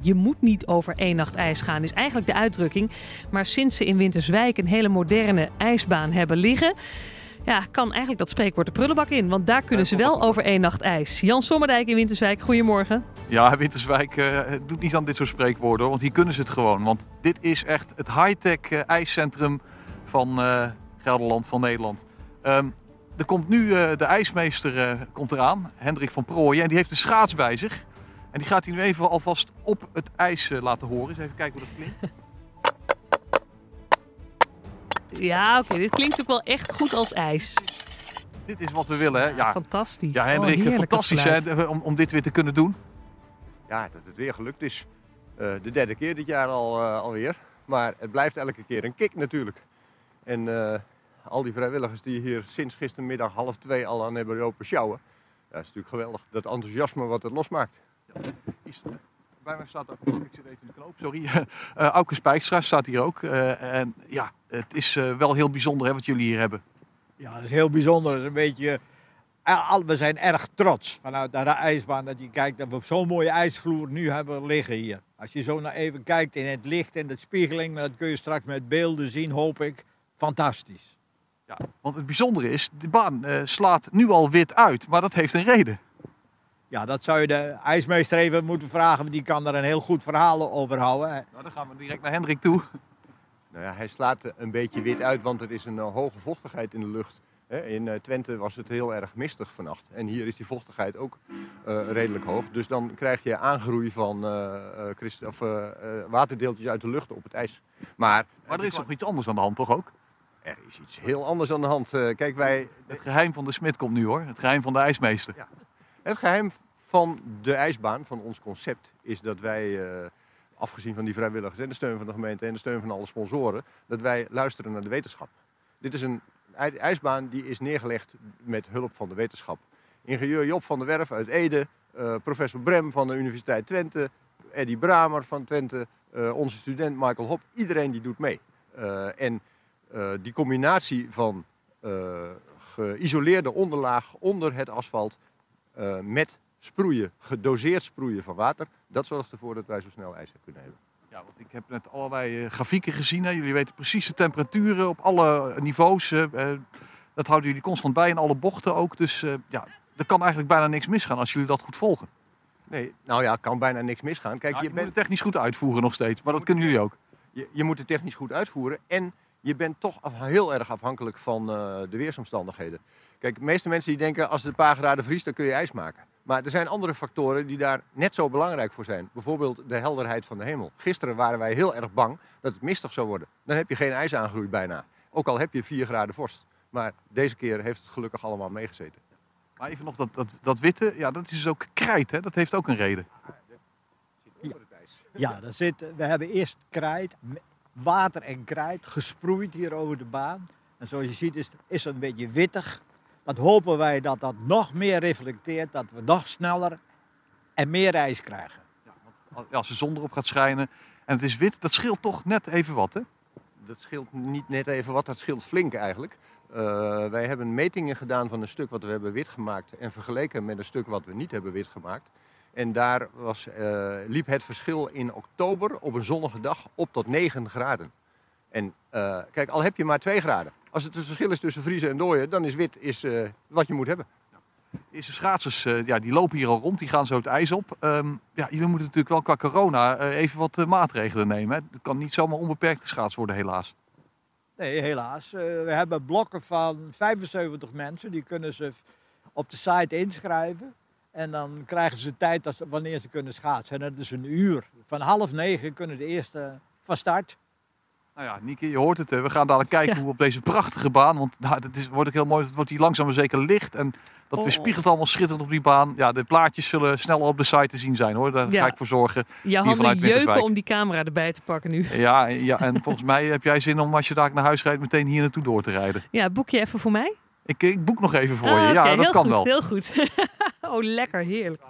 Je moet niet over één nacht ijs gaan, is eigenlijk de uitdrukking. Maar sinds ze in Winterswijk een hele moderne ijsbaan hebben liggen... Ja, kan eigenlijk dat spreekwoord de prullenbak in. Want daar kunnen ze wel over één nacht ijs. Jan Sommerdijk in Winterswijk, goedemorgen. Ja, Winterswijk uh, doet niet aan dit soort spreekwoorden, want hier kunnen ze het gewoon. Want dit is echt het high-tech uh, ijscentrum van uh, Gelderland, van Nederland. Um, er komt nu de ijsmeester komt eraan, Hendrik van Prooijen, en die heeft een schaats bij zich. En die gaat hij nu even alvast op het ijs laten horen. Eens even kijken hoe dat klinkt. Ja, oké. Okay. Dit klinkt ook wel echt goed als ijs. Dit is wat we willen, hè? Ja, fantastisch. Ja, Hendrik, oh, fantastisch hè, om, om dit weer te kunnen doen. Ja, dat het weer gelukt is. Uh, de derde keer dit jaar al, uh, alweer. Maar het blijft elke keer een kick natuurlijk. En uh, al die vrijwilligers die hier sinds gistermiddag half twee al aan hebben lopen sjouwen. Ja, dat is natuurlijk geweldig. Dat enthousiasme wat het losmaakt. Is, bij mij staat ook, ik zit even in de knoop, sorry. Uh, Auke Spijkstra staat hier ook. Uh, en ja, het is uh, wel heel bijzonder hè, wat jullie hier hebben. Ja, dat is heel bijzonder. Het is een beetje, we zijn erg trots vanuit de ijsbaan dat je kijkt dat we op zo'n mooie ijsvloer nu hebben liggen hier. Als je zo naar even kijkt in het licht en de spiegeling, dat kun je straks met beelden zien, hoop ik. Fantastisch. Ja, want het bijzondere is, de baan slaat nu al wit uit, maar dat heeft een reden. Ja, dat zou je de ijsmeester even moeten vragen, want die kan er een heel goed verhaal over houden. Nou, dan gaan we direct naar Hendrik toe. Nou ja, hij slaat een beetje wit uit, want er is een uh, hoge vochtigheid in de lucht. In uh, Twente was het heel erg mistig vannacht. En hier is die vochtigheid ook uh, redelijk hoog. Dus dan krijg je aangroei van of, waterdeeltjes uit de lucht op het ijs. Maar, maar er is toch iets anders aan de hand, toch ook? Er is iets heel anders aan de hand. kijk, wij... Het geheim van de smid komt nu hoor. Het geheim van de ijsmeester. Ja. Het geheim van de ijsbaan, van ons concept, is dat wij, uh, afgezien van die vrijwilligers en de steun van de gemeente en de steun van alle sponsoren, dat wij luisteren naar de wetenschap. Dit is een ijsbaan die is neergelegd met hulp van de wetenschap. Ingenieur Job van der Werf uit Ede, uh, professor Brem van de Universiteit Twente, Eddie Bramer van Twente, uh, onze student Michael Hop, iedereen die doet mee. en die combinatie van geïsoleerde onderlaag onder het asfalt met sproeien, gedoseerd sproeien van water, dat zorgt ervoor dat wij zo snel ijs kunnen hebben. Ja, want ik heb net allerlei uh, grafieken gezien. Hè. Jullie weten precies de temperaturen op alle niveaus. Uh, dat houden jullie constant bij in alle bochten ook. Dus ja, er kan eigenlijk bijna niks misgaan als jullie dat goed volgen. Nee, nou ja, kan bijna niks misgaan. Kijk, nou, je, je bent... moet het technisch goed uitvoeren nog steeds, maar dat kunnen jullie ook. Je, je moet het technisch goed uitvoeren en je bent toch af, heel erg afhankelijk van de weersomstandigheden. Kijk, de meeste mensen die denken als het een paar graden vriest, dan kun je ijs maken. Maar er zijn andere factoren die daar net zo belangrijk voor zijn. Bijvoorbeeld de helderheid van de hemel. Gisteren waren wij heel erg bang dat het mistig zou worden. Dan heb je geen ijsaangroei bijna. Ook al heb je 4 graden vorst. Maar deze keer heeft het gelukkig allemaal meegezeten. Maar even nog dat, dat, dat witte, ja, dat is dus ook krijt, hè? Dat heeft ook een reden. Ja, dat zit, we hebben eerst krijt, water en krijt gesproeid hier over de baan. En zoals je ziet is, is het een beetje wittig. Dat hopen wij dat dat nog meer reflecteert, dat we nog sneller en meer ijs krijgen. Ja, als de zon erop gaat schijnen en het is wit, dat scheelt toch net even wat, hè? Dat scheelt niet net even wat, dat scheelt flink eigenlijk. Uh, wij hebben metingen gedaan van een stuk wat we hebben wit gemaakt en vergeleken met een stuk wat we niet hebben wit gemaakt. En daar was, uh, liep het verschil in oktober op een zonnige dag op tot 9 graden. En uh, kijk, al heb je maar 2 graden, als het het verschil is tussen vriezen en dooien, dan is wit is, uh, wat je moet hebben. Deze schaatsers uh, ja, die lopen hier al rond, die gaan zo het ijs op. Um, ja, jullie moeten natuurlijk wel qua corona uh, even wat maatregelen nemen. Hè? Het kan niet zomaar onbeperkt geschaatst worden, helaas. Nee, helaas. we hebben blokken van 75 mensen. Die kunnen ze op de site inschrijven. En dan krijgen ze tijd als, wanneer ze kunnen schaatsen. En dat is een uur. Van half negen kunnen de eerste van start. Nou ja, Nieke, je hoort het. We gaan dadelijk kijken hoe op deze prachtige baan. Want nou, dat is, wordt ook heel mooi. Het wordt hier langzaam maar zeker licht. En dat oh. weerspiegelt allemaal schitterend op die baan. Ja, de plaatjes zullen snel op de site te zien zijn hoor. Daar ga ik voor zorgen. Je handen jeuken om die camera erbij te pakken nu. Ja, ja en volgens mij heb jij zin om als je daar naar huis rijdt meteen hier naartoe door te rijden. Ja, boek je even voor mij? Ik, ik boek nog even voor ah, je. Ja, dat heel kan goed, wel. Heel goed. oh, lekker, heerlijk.